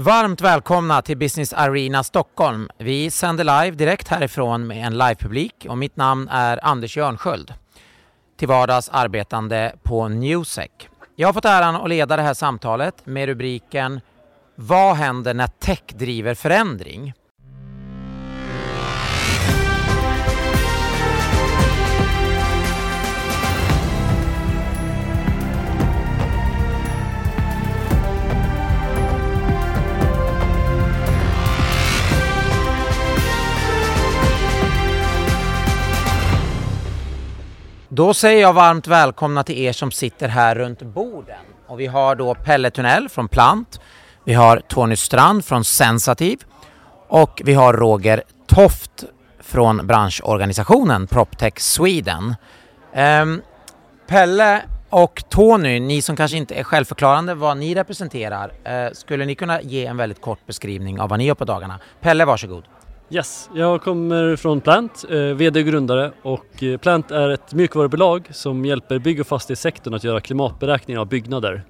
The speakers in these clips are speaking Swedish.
Varmt välkomna till Business Arena Stockholm. Vi sänder live direkt härifrån med en livepublik och mitt namn är Anders Jörnsköld. Till vardags arbetande på Newsec. Jag har fått äran att leda det här samtalet med rubriken Vad händer när tech driver förändring? Då säger jag varmt välkomna till er som sitter här runt borden. Och vi har då Pelle Tunnell från Plant, vi har Tony Strand från Sensativ och vi har Roger Toft från branschorganisationen PropTech Sweden. Um, Pelle och Tony, ni som kanske inte är självförklarande vad ni representerar, uh, skulle ni kunna ge en väldigt kort beskrivning av vad ni gör på dagarna? Pelle, varsågod. Yes, jag kommer från Plant, eh, VD och grundare och eh, Plant är ett mjukvarubolag som hjälper bygg och fastighetssektorn att göra klimatberäkningar av byggnader.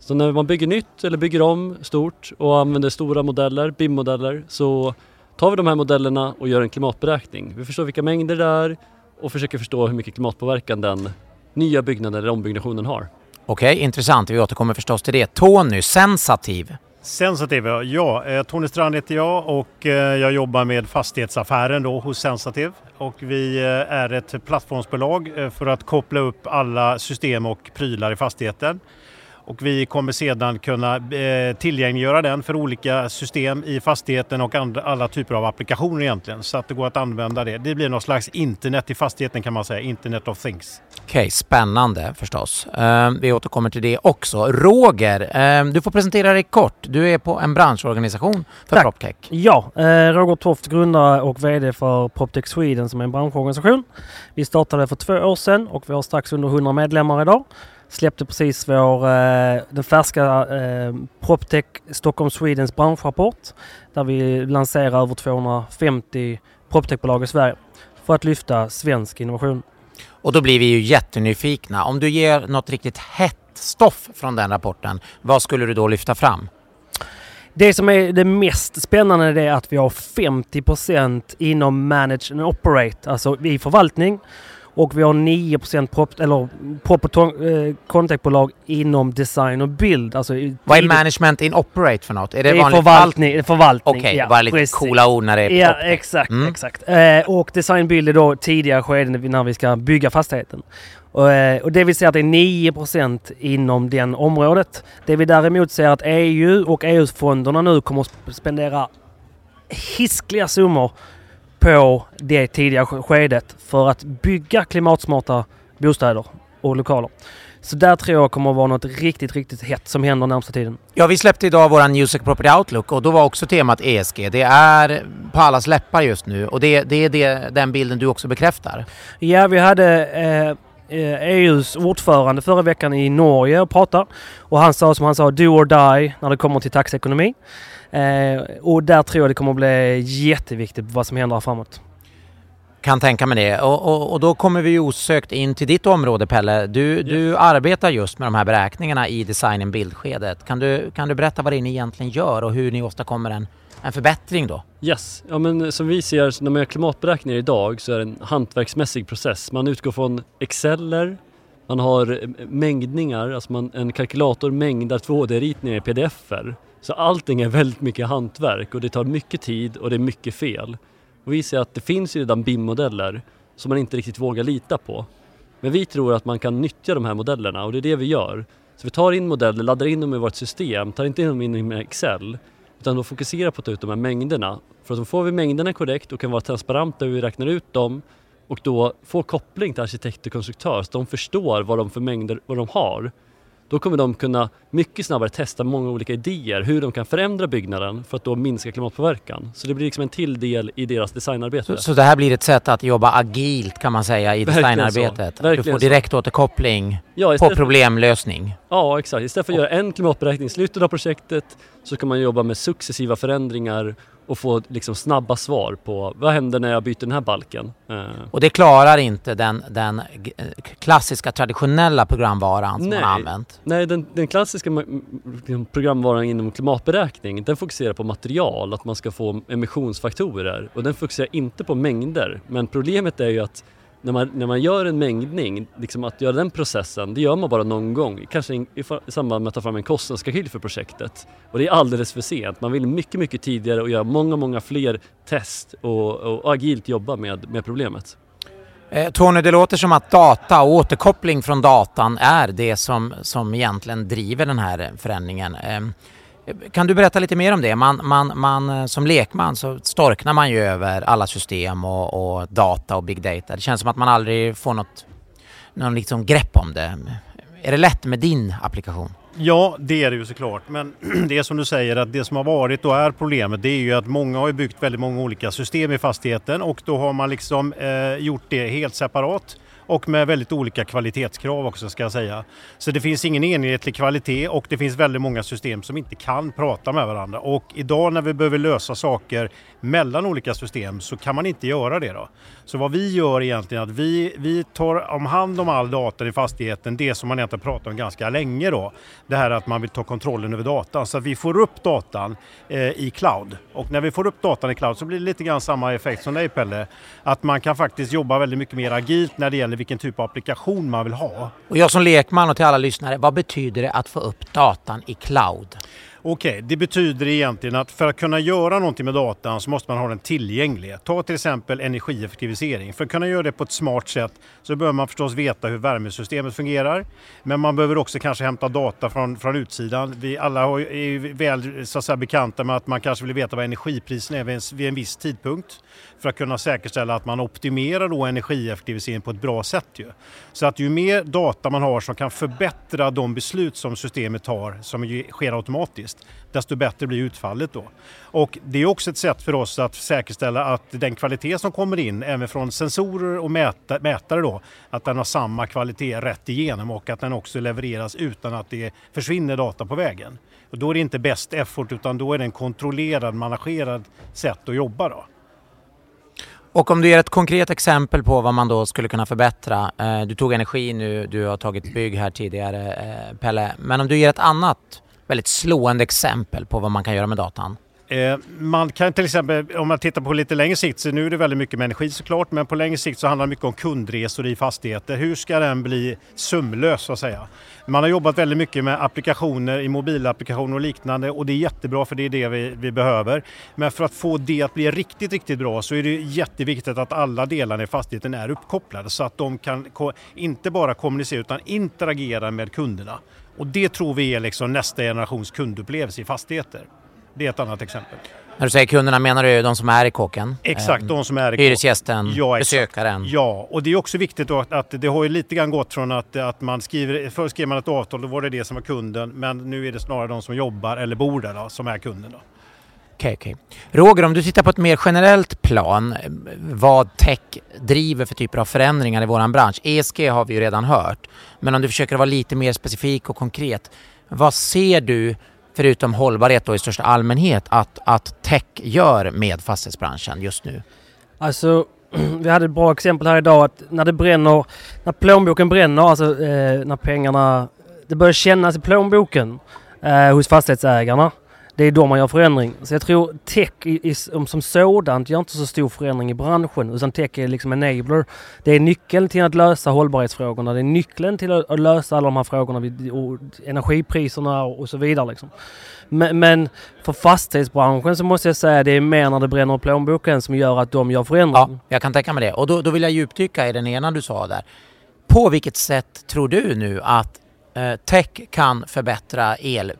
Så när man bygger nytt eller bygger om stort och använder stora modeller, BIM-modeller, så tar vi de här modellerna och gör en klimatberäkning. Vi förstår vilka mängder det är och försöker förstå hur mycket klimatpåverkan den nya byggnaden eller ombyggnationen har. Okej, intressant. Vi återkommer förstås till det. Tony, sensativ. Sensativ, ja. Eh, Tony Strand heter jag och eh, jag jobbar med fastighetsaffären då hos Sensativ. Och vi eh, är ett plattformsbolag för att koppla upp alla system och prylar i fastigheten och vi kommer sedan kunna eh, tillgängliggöra den för olika system i fastigheten och andra, alla typer av applikationer egentligen så att det går att använda det. Det blir någon slags internet i fastigheten kan man säga, internet of things. Okej, okay, spännande förstås. Uh, vi återkommer till det också. Roger, uh, du får presentera dig kort. Du är på en branschorganisation för Tack. PropTech. Ja, uh, Roger Toft, grundare och VD för PropTech Sweden som är en branschorganisation. Vi startade för två år sedan och vi har strax under 100 medlemmar idag släppte precis vår, eh, den färska eh, PropTech Stockholm Swedens branschrapport där vi lanserar över 250 PropTech-bolag i Sverige för att lyfta svensk innovation. Och då blir vi ju jättenyfikna. Om du ger något riktigt hett stoff från den rapporten, vad skulle du då lyfta fram? Det som är det mest spännande är att vi har 50% inom Manage and Operate, alltså i förvaltning och vi har 9 prop, eller prop och eh, contactbolag inom design och bild. Alltså Vad är management in operate för något? Är det, det är förvaltning. förvaltning Okej, okay, ja, bara lite precis. coola ord när det är Ja, exakt, mm. exakt. Eh, och designbild är då tidigare skeden när vi ska bygga fastigheten. Och, eh, det vill säga att det är 9% inom den området. Det vi däremot ser att EU och EU-fonderna nu kommer att spendera hiskliga summor på det tidiga skedet för att bygga klimatsmarta bostäder och lokaler. Så där tror jag kommer att vara något riktigt, riktigt hett som händer närmsta tiden. Ja, vi släppte idag vår Music Property Outlook och då var också temat ESG. Det är på allas läppar just nu och det, det är det, den bilden du också bekräftar. Ja, vi hade eh, EUs eh, e ordförande förra veckan i Norge och pratade och han sa som han sa, do or die när det kommer till taxekonomi. Eh, och där tror jag det kommer att bli jätteviktigt vad som händer här framåt. Kan tänka mig det. Och, och, och, då kommer vi osökt in till ditt område Pelle. Du, yes. du arbetar just med de här beräkningarna i designen bildskedet. Kan du, kan du berätta vad det är ni egentligen gör och hur ni åstadkommer en, en förbättring då? Yes, ja men som vi ser när man gör klimatberäkningar idag så är det en hantverksmässig process. Man utgår från exceller, man har mängdningar, alltså man, en kalkylator mängdar 2D-ritningar i pdf-er så allting är väldigt mycket hantverk och det tar mycket tid och det är mycket fel. Och vi ser att det finns ju redan BIM-modeller som man inte riktigt vågar lita på. Men vi tror att man kan nyttja de här modellerna och det är det vi gör. Så vi tar in modeller, laddar in dem i vårt system, tar inte in dem in i Excel utan då fokuserar på att ta ut de här mängderna. För att då får vi mängderna korrekt och kan vara transparenta hur vi räknar ut dem och då få koppling till arkitekt och konstruktör så de förstår vad de för mängder vad de har då kommer de kunna mycket snabbare testa många olika idéer hur de kan förändra byggnaden för att då minska klimatpåverkan. Så det blir liksom en till del i deras designarbete. Så, så det här blir ett sätt att jobba agilt kan man säga i Verkligen designarbetet? Så. du får direkt återkoppling ja, på problemlösning? Ja exakt, istället för att göra en klimatberäkning i slutet av projektet så kan man jobba med successiva förändringar och få liksom snabba svar på vad händer när jag byter den här balken? Eh, Och det klarar inte den, den eh, klassiska traditionella programvaran som Nej. man har använt. Nej, den, den klassiska ma- m- programvaran inom klimatberäkning den fokuserar på material, att man ska få emissionsfaktorer och den fokuserar inte på mängder. Men problemet är ju att när man, när man gör en mängdning, liksom att göra den processen, det gör man bara någon gång, kanske i, i, i samband med att ta fram en kostnadskalkyl för projektet. Och det är alldeles för sent. Man vill mycket, mycket tidigare och göra många, många fler test och, och agilt jobba med, med problemet. Eh, Tony, det låter som att data och återkoppling från datan är det som, som egentligen driver den här förändringen. Ehm, kan du berätta lite mer om det? Man, man, man, eh, som lekman så storknar man ju över alla system och, och data och big data. Det känns som att man aldrig får något någon liksom grepp om det. Är det lätt med din applikation? Ja, det är det ju såklart. Men det är som du säger att det som har varit och är problemet det är ju att många har byggt väldigt många olika system i fastigheten och då har man liksom eh, gjort det helt separat och med väldigt olika kvalitetskrav också ska jag säga. Så det finns ingen enhetlig kvalitet och det finns väldigt många system som inte kan prata med varandra. Och idag när vi behöver lösa saker mellan olika system så kan man inte göra det då. Så vad vi gör egentligen är att vi, vi tar om hand om all data i fastigheten, det som man egentligen pratat om ganska länge då. Det här att man vill ta kontrollen över datan så att vi får upp datan eh, i cloud. Och när vi får upp datan i cloud så blir det lite grann samma effekt som dig Pelle. Att man kan faktiskt jobba väldigt mycket mer agilt när det gäller vilken typ av applikation man vill ha. Och jag som lekman och till alla lyssnare, vad betyder det att få upp datan i cloud? Okej, det betyder egentligen att för att kunna göra någonting med datan så måste man ha den tillgänglig. Ta till exempel energieffektivisering. För att kunna göra det på ett smart sätt så behöver man förstås veta hur värmesystemet fungerar. Men man behöver också kanske hämta data från, från utsidan. Vi alla har, är väl så att säga, bekanta med att man kanske vill veta vad energipriserna är vid en, vid en viss tidpunkt. För att kunna säkerställa att man optimerar då energieffektivisering på ett bra sätt. Ju. Så att ju mer data man har som kan förbättra de beslut som systemet tar, som sker automatiskt, desto bättre blir utfallet då. Och det är också ett sätt för oss att säkerställa att den kvalitet som kommer in, även från sensorer och mäta, mätare då, att den har samma kvalitet rätt igenom och att den också levereras utan att det försvinner data på vägen. Och då är det inte bäst effort utan då är det en kontrollerad, managerad sätt att jobba då. Och om du ger ett konkret exempel på vad man då skulle kunna förbättra. Eh, du tog energi nu, du har tagit bygg här tidigare, eh, Pelle. Men om du ger ett annat väldigt slående exempel på vad man kan göra med datan. Eh, man kan till exempel, om man tittar på lite längre sikt, så nu är det väldigt mycket med energi såklart, men på längre sikt så handlar det mycket om kundresor i fastigheter. Hur ska den bli sömlös så att säga? Man har jobbat väldigt mycket med applikationer i mobilapplikationer och liknande och det är jättebra för det är det vi, vi behöver. Men för att få det att bli riktigt, riktigt bra så är det jätteviktigt att alla delar i fastigheten är uppkopplade så att de kan inte bara kommunicera utan interagera med kunderna. Och det tror vi är liksom nästa generations kundupplevelse i fastigheter. Det är ett annat exempel. När du säger kunderna menar du de som är i kåken? Exakt, Eh, de som är i Hyresgästen, Ja, besökaren. Ja, och det är också viktigt att, att det har ju lite grann gått från att, att man skriver, förr skrev man ett avtal, då var det det som var kunden, men nu är det snarare de som jobbar eller bor där då, som är kunden. Då. Okay, okay. Roger, om du tittar på ett mer generellt plan, vad tech driver för typer av förändringar i vår bransch. ESG har vi ju redan hört, men om du försöker vara lite mer specifik och konkret. Vad ser du, förutom hållbarhet då i största allmänhet, att, att tech gör med fastighetsbranschen just nu? Alltså, vi hade ett bra exempel här idag att när det bränner, när plånboken bränner, alltså eh, när pengarna, det börjar kännas i plånboken eh, hos fastighetsägarna. Det är då man gör förändring. Så jag tror tech i, i, som, sådant gör inte så stor förändring i branschen utan tech är liksom enabler. Det är nyckeln till att lösa hållbarhetsfrågorna. Det är nyckeln till att, lösa alla de här frågorna, vid, och energipriserna och, och så vidare. Liksom. Men, men för fastighetsbranschen så måste jag säga det är mer när det bränner i plånboken som gör att de gör förändring. Ja, jag kan tänka mig det. Och då, då vill jag djupdyka i den ena du sa där. På vilket sätt tror du nu att eh, tech kan förbättra el,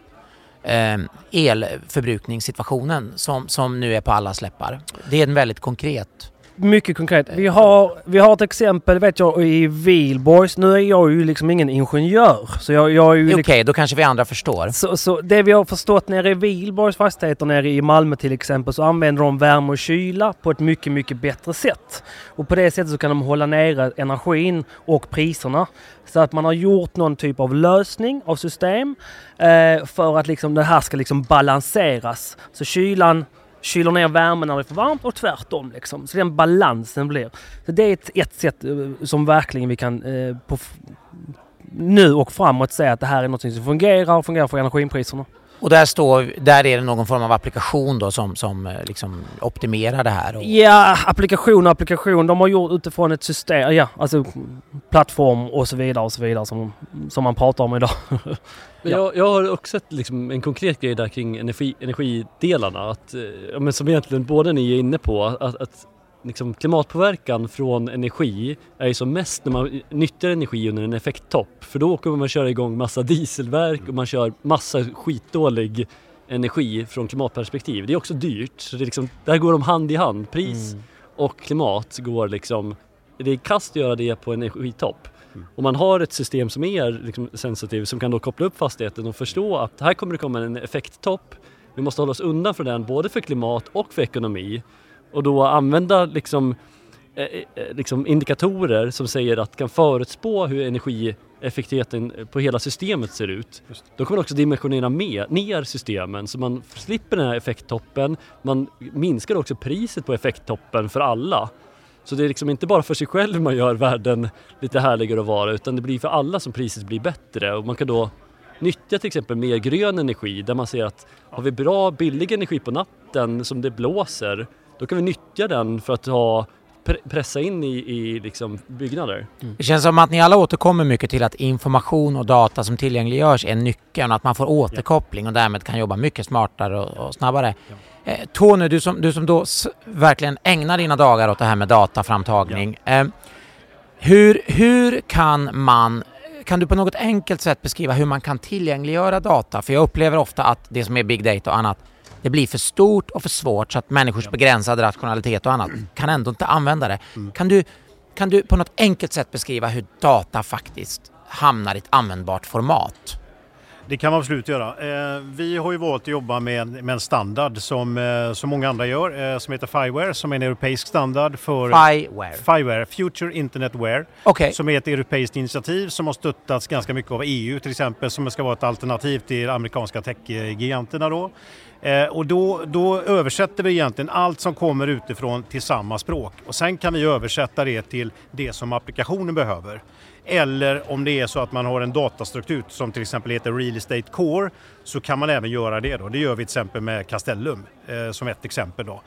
eh, elförbrukningssituationen som, som nu är på alla släppar? Det är en väldigt konkret... Mycket konkret. Vi har, vi har ett exempel vet jag i Wihlborgs. Nu är jag ju liksom ingen ingenjör. Så jag, jag är ju Okej, liksom, då kanske vi andra förstår. så, så det vi har förstått nere i Wihlborgs fastigheter nere i Malmö till exempel så använder de värme och kyla på ett mycket, mycket bättre sätt. Och på det sättet så kan de hålla nere energin och priserna. Så att man har gjort någon typ av lösning av system eh, för att liksom det här ska liksom balanseras. Så kylan kyler ner värmen när det är för varmt och tvärtom. Liksom. Så den balansen blir. Så det är ett, ett sätt eh, som verkligen vi kan eh, på nu och framåt säga att det här är något som fungerar och fungerar för energipriserna. Och där, står, där är det någon form av applikation då som, som eh, liksom optimerar det här? Och, Ja, applikation och applikation. De har gjort utifrån ett system, ja, alltså plattform och så vidare och så vidare som, som man pratar om idag. Men jag, jag har också ett, liksom, en konkret grej där kring energi, energidelarna. Att, eh, ja, men som egentligen båda ni är inne på. Att, att liksom, klimatpåverkan från energi är ju som mest när man nyttjar energi under en effekttopp. För då kommer man köra igång massa dieselverk och man kör massa skitdålig energi från klimatperspektiv. Det är också dyrt. Så det är liksom, där går de hand i hand. Pris och klimat går liksom... Det är kast att göra det på en energitopp. Om man har ett system som är liksom sensitivt som kan då koppla upp fastigheten och förstå att här kommer det komma en effekttopp. Vi måste hålla oss undan från den både för klimat och för ekonomi. Och då använda liksom, eh, eh, liksom indikatorer som säger att kan förutspå hur energieffektiviteten på hela systemet ser ut. Då kommer man också dimensionera med, ner systemen så man slipper den här effekttoppen. Man minskar också priset på effekttoppen för alla. Så det är liksom inte bara för sig själv man gör världen lite härligare att vara utan det blir för alla som priset blir bättre och man kan då nyttja till exempel mer grön energi där man ser att har vi bra billig energi på natten som det blåser då kan vi nyttja den för att ha pre- pressa in i, i liksom byggnader. Det känns som att ni alla återkommer mycket till att information och data som tillgängliggörs är nyckeln och att man får återkoppling och därmed kan jobba mycket smartare och, och snabbare. Eh, Tony, du som, du som då verkligen ägnar dina dagar åt det här med dataframtagning. Eh, hur, hur kan man kan du på något enkelt sätt beskriva hur man kan tillgängliggöra data? För jag upplever ofta att det som är big data och annat, det blir för stort och för svårt så att människors begränsade rationalitet och annat kan ändå inte använda det. Kan, du, kan du på något enkelt sätt beskriva hur data faktiskt hamnar i ett användbart format? Det kan man absolut göra. Eh, vi har ju valt att jobba med, en standard som, eh, som många andra gör, eh, som heter Fireware, som är en europeisk standard för Fireware. Fireware, Future Internet Ware, Okej, som är ett europeiskt initiativ som har stöttats ganska mycket av EU till exempel, som ska vara ett alternativ till amerikanska techgiganterna då. Eh, och då, då översätter vi egentligen allt som kommer utifrån till samma språk. Och sen kan vi översätta det till det som applikationen behöver. Eller om det är så att man har en datastruktur som till exempel heter Real Estate Core så kan man även göra det. Då. Det gör vi till exempel med Castellum eh, som ett exempel. Då.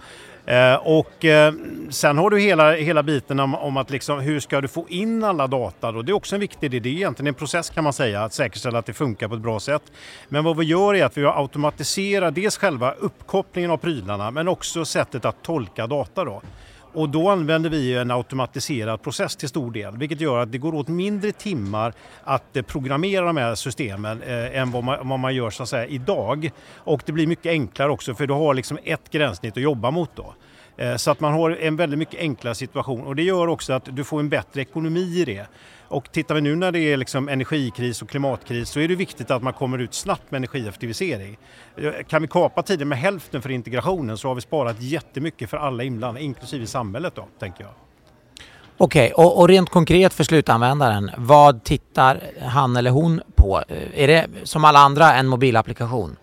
Eh, och eh, sen har du hela, hela biten om, om att liksom, hur ska du få in alla data? Då? Det är också en viktig del. Det är egentligen en process kan man säga att säkerställa att det funkar på ett bra sätt. Men vad vi gör är att vi automatiserar dels själva uppkopplingen av prylarna men också sättet att tolka data. Då. Och då använder vi en automatiserad process till stor del, vilket gör att det går åt mindre timmar att eh, programmera de här systemen eh, än vad man, vad man gör så att säga, idag. Och det blir mycket enklare också för du har liksom ett gränssnitt att jobba mot då. Eh, så att man har en väldigt mycket enklare situation och det gör också att du får en bättre ekonomi i det. Och tittar vi nu när det är liksom energikris och klimatkris så är det viktigt att man kommer ut snabbt med energieffektivisering. Eh, kan vi kapa tiden med hälften för integrationen så har vi sparat jättemycket för alla inblandade, inklusive samhället då, tänker jag. Okej, och, och rent konkret för slutanvändaren, vad tittar han eller hon på? Eh, är det som alla andra en mobilapplikation?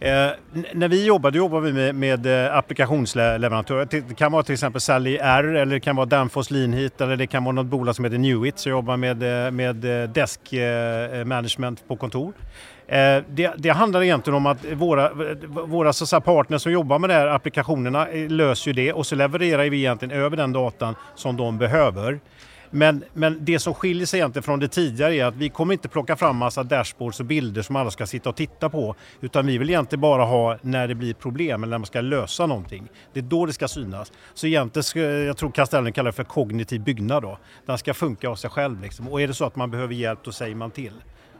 Eh, när vi jobbar, då jobbar vi med, med eh, applikationsleverantörer. Det kan vara till exempel Sally R eller det kan vara Danfoss Leanheat eller det kan vara något bolag som heter Newit som jobbar med, eh, med eh, desk management på kontor. Eh, Det, det handlar egentligen om att våra, våra så partners som jobbar med de här applikationerna löser ju det och så levererar vi egentligen över den datan som de behöver. Men, men det som skiljer sig egentligen från det tidigare är att vi kommer inte plocka fram massa dashboards och bilder som alla ska sitta och titta på. Utan vi vill egentligen bara ha när det blir problem eller när man ska lösa någonting. Det är då det ska synas. Så egentligen, ska, jag tror Castellan kallar det för kognitiv byggnad då. Den ska funka av sig själv liksom. Och är det så att man behöver hjälp då säger man till.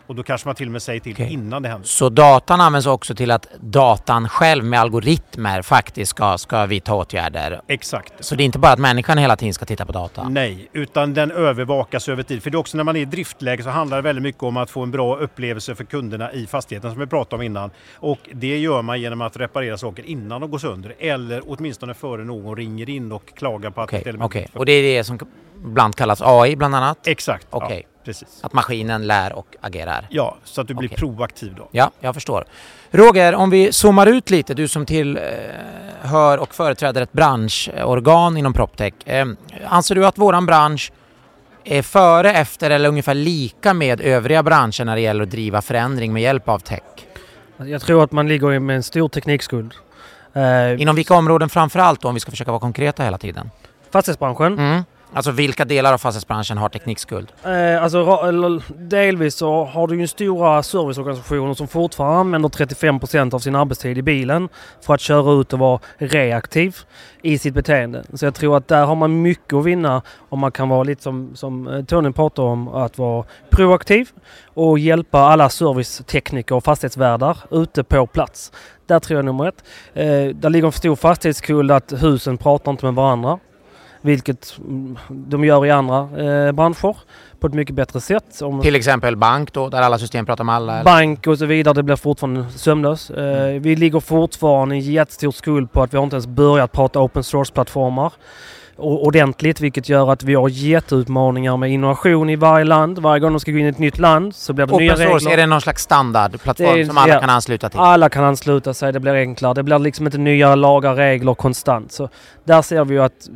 Och då kanske man till och med säger till Okej. innan det händer. Så datan används också till att datan själv med algoritmer faktiskt ska, ska vidta åtgärder? Exakt. Så det är inte bara att människan hela tiden ska titta på data? Nej, utan den övervakas över tid. För det är också när man är i driftläge så handlar det väldigt mycket om att få en bra upplevelse för kunderna i fastigheten som vi pratade om innan. Och det gör man genom att reparera saker innan de går sönder eller åtminstone före någon ringer in och klagar på att Okej, inte Och det är det som ibland kallas AI bland annat? Exakt. Okej. Ja. Precis. Att maskinen lär och agerar. Ja, så att du blir Okej. proaktiv då. Ja, jag förstår. Roger, om vi zoomar ut lite, du som till eh, hör och företräder ett branschorgan inom PropTech. Eh, anser du att våran bransch är före, efter eller ungefär lika med övriga branscher när det gäller att driva förändring med hjälp av tech? Jag tror att man ligger med en stor teknikskuld. Eh, Inom vilka områden framför allt då, om vi ska försöka vara konkreta hela tiden? fastighetsbranschen. Mm. Alltså vilka delar av fastighetsbranschen har teknikskuld? Eh, alltså, delvis så har du ju stora serviceorganisationer som fortfarande använder 35 procent av sin arbetstid i bilen för att köra ut och vara reaktiv i sitt beteende. Så jag tror att där har man mycket att vinna om man kan vara lite som, som eh, Tony pratar om, att vara proaktiv och hjälpa alla servicetekniker och fastighetsvärdar ute på plats. Där tror jag nummer ett. Eh, där ligger en stor fastighetsskuld att husen pratar inte med varandra. Vilket mm, de gör i andra eh, branscher på ett mycket bättre sätt. Om Till exempel bank då, där alla system pratar med alla? eller? bank och så vidare, det blir fortfarande sömnlöst. Eh, vi ligger fortfarande i jättestor skuld på att vi inte ens börjat prata open source-plattformar ordentligt, vilket gör att vi har jätteutmaningar med innovation i varje land. Varje gång de ska gå in i ett nytt land så blir det nya Open source, regler. är det någon slags standardplattform är- som alla ja. kan ansluta till? Alla kan ansluta sig, det blir enklare. Det blir liksom inte nya lagar, regler konstant. Så där ser vi ju att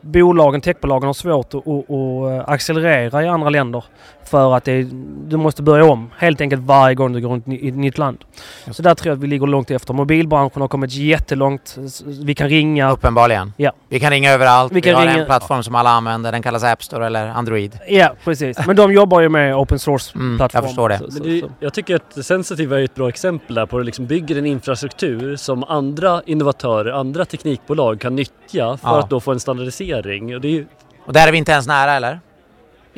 bolagen, techbolagen har svårt att, att, att accelerera i andra länder. För att det, du måste börja om helt enkelt varje gång du går runt i ett nytt land. Så där tror jag att vi ligger långt efter. Mobilbranschen har kommit jättelångt. Vi kan ringa. Uppenbarligen. Ja. Vi kan ringa överallt. Vi Vi, kan har ringa- en plattform som alla använder. Den kallas App Store eller Android. Ja, precis. Men de jobbar ju med open Mm, source-plattform. jag förstår det. Så- så- det, jag tycker att Sensitive är ett bra exempel där på att liksom bygger en infrastruktur som andra innovatörer, andra teknikbolag kan nyttja för Ja. att då få en standardisering. Och det är, ju- Och där är vi inte ens nära eller?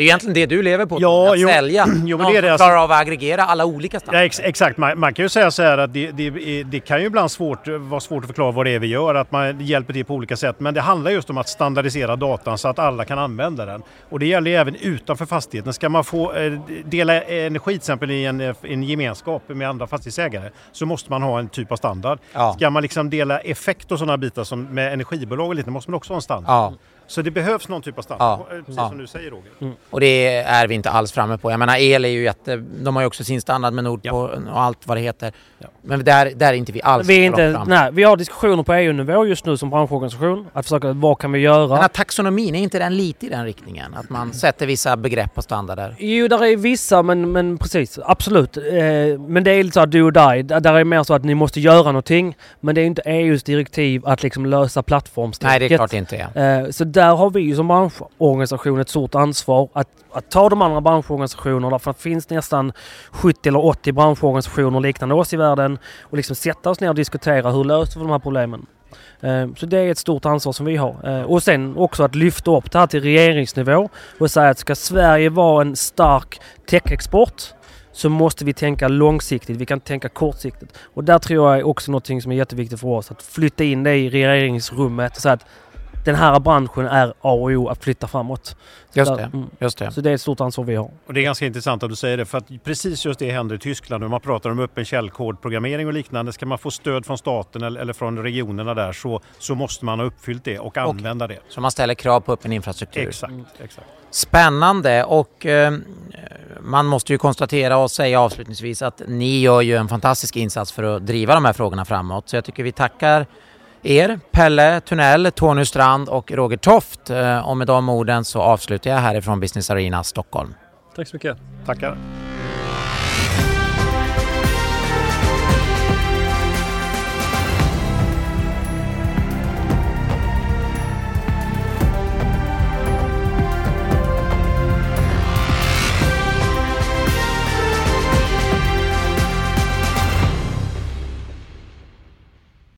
Det är egentligen det du lever på, Ja, att jo. sälja. Jo, men det är det alltså- klarar av att aggregera alla olika Ja, standarder. ex exakt, man, man kan ju säga så här att det, det, det kan ju ibland svårt, vara svårt att förklara vad det är vi gör, att man hjälper till på olika sätt. Men det handlar just om att standardisera datan så att alla kan använda den. Och det gäller ju även utanför fastigheten. Ska man få eh, dela energi till exempel i en, eh, en gemenskap med andra fastighetsägare så måste man ha en typ av standard. Ja. Ska man liksom dela effekt och sådana bitar som med energibolag och lite måste man också ha en standard. Ja, Så det behövs någon typ av standard, Ja. eh, precis Ja. som du säger Roger. och det är vi inte alls framme på. Jag menar el är ju jätte... De har ju också sin standard med Nordpol och allt vad det heter. Ja. Men där, där är inte vi alls Vi, inte, fram. nej, vi har diskussioner på EU-nivå just nu som branschorganisation. Att försöka, vad kan vi göra? Den här taxonomin, är inte den lite i den riktningen? Att man sätter vissa begrepp och standarder? Jo, där är vissa, men, men precis. Absolut. Eh, men det är lite så här do or die. Där är mer så att ni måste göra någonting. Men det är inte EUs direktiv att liksom lösa plattformstänket. Nej, det är klart det inte är. Eh, Så där har vi ju som branschorganisation ett stort ansvar att, att ta de andra branschorganisationerna, för det finns nästan 70 eller 80 branschorganisationer liknande oss i världen och liksom sätta oss ner och diskutera hur löser vi de här problemen. Eh, så det är ett stort ansvar som vi har. Eh, och sen också att lyfta upp det här till regeringsnivå och säga att ska Sverige vara en stark techexport så måste vi tänka långsiktigt. Vi kan inte tänka kortsiktigt. Och där tror jag är också något som är jätteviktigt för oss. Att flytta in det i regeringsrummet och säga att den här branschen är A och O att flytta framåt. Just Där- det. mm. Just det. Så det är ett stort ansvar vi har. Och det är ganska intressant att du säger det för att precis just det händer i Tyskland. När man pratar om öppen källkodprogrammering och liknande. Ska man få stöd från staten eller, från regionerna där så, så måste man ha uppfyllt det och använda det. Så man ställer krav på öppen infrastruktur. Exakt, Mm. exakt. Spännande och eh, man måste ju konstatera och säga avslutningsvis att ni gör ju en fantastisk insats för att driva de här frågorna framåt. Så jag tycker vi tackar er, Pelle Tunnell, Tony Strand och Roger Toft. Eh, och med de orden så avslutar jag härifrån Business Arena Stockholm. tack så mycket. Tackar.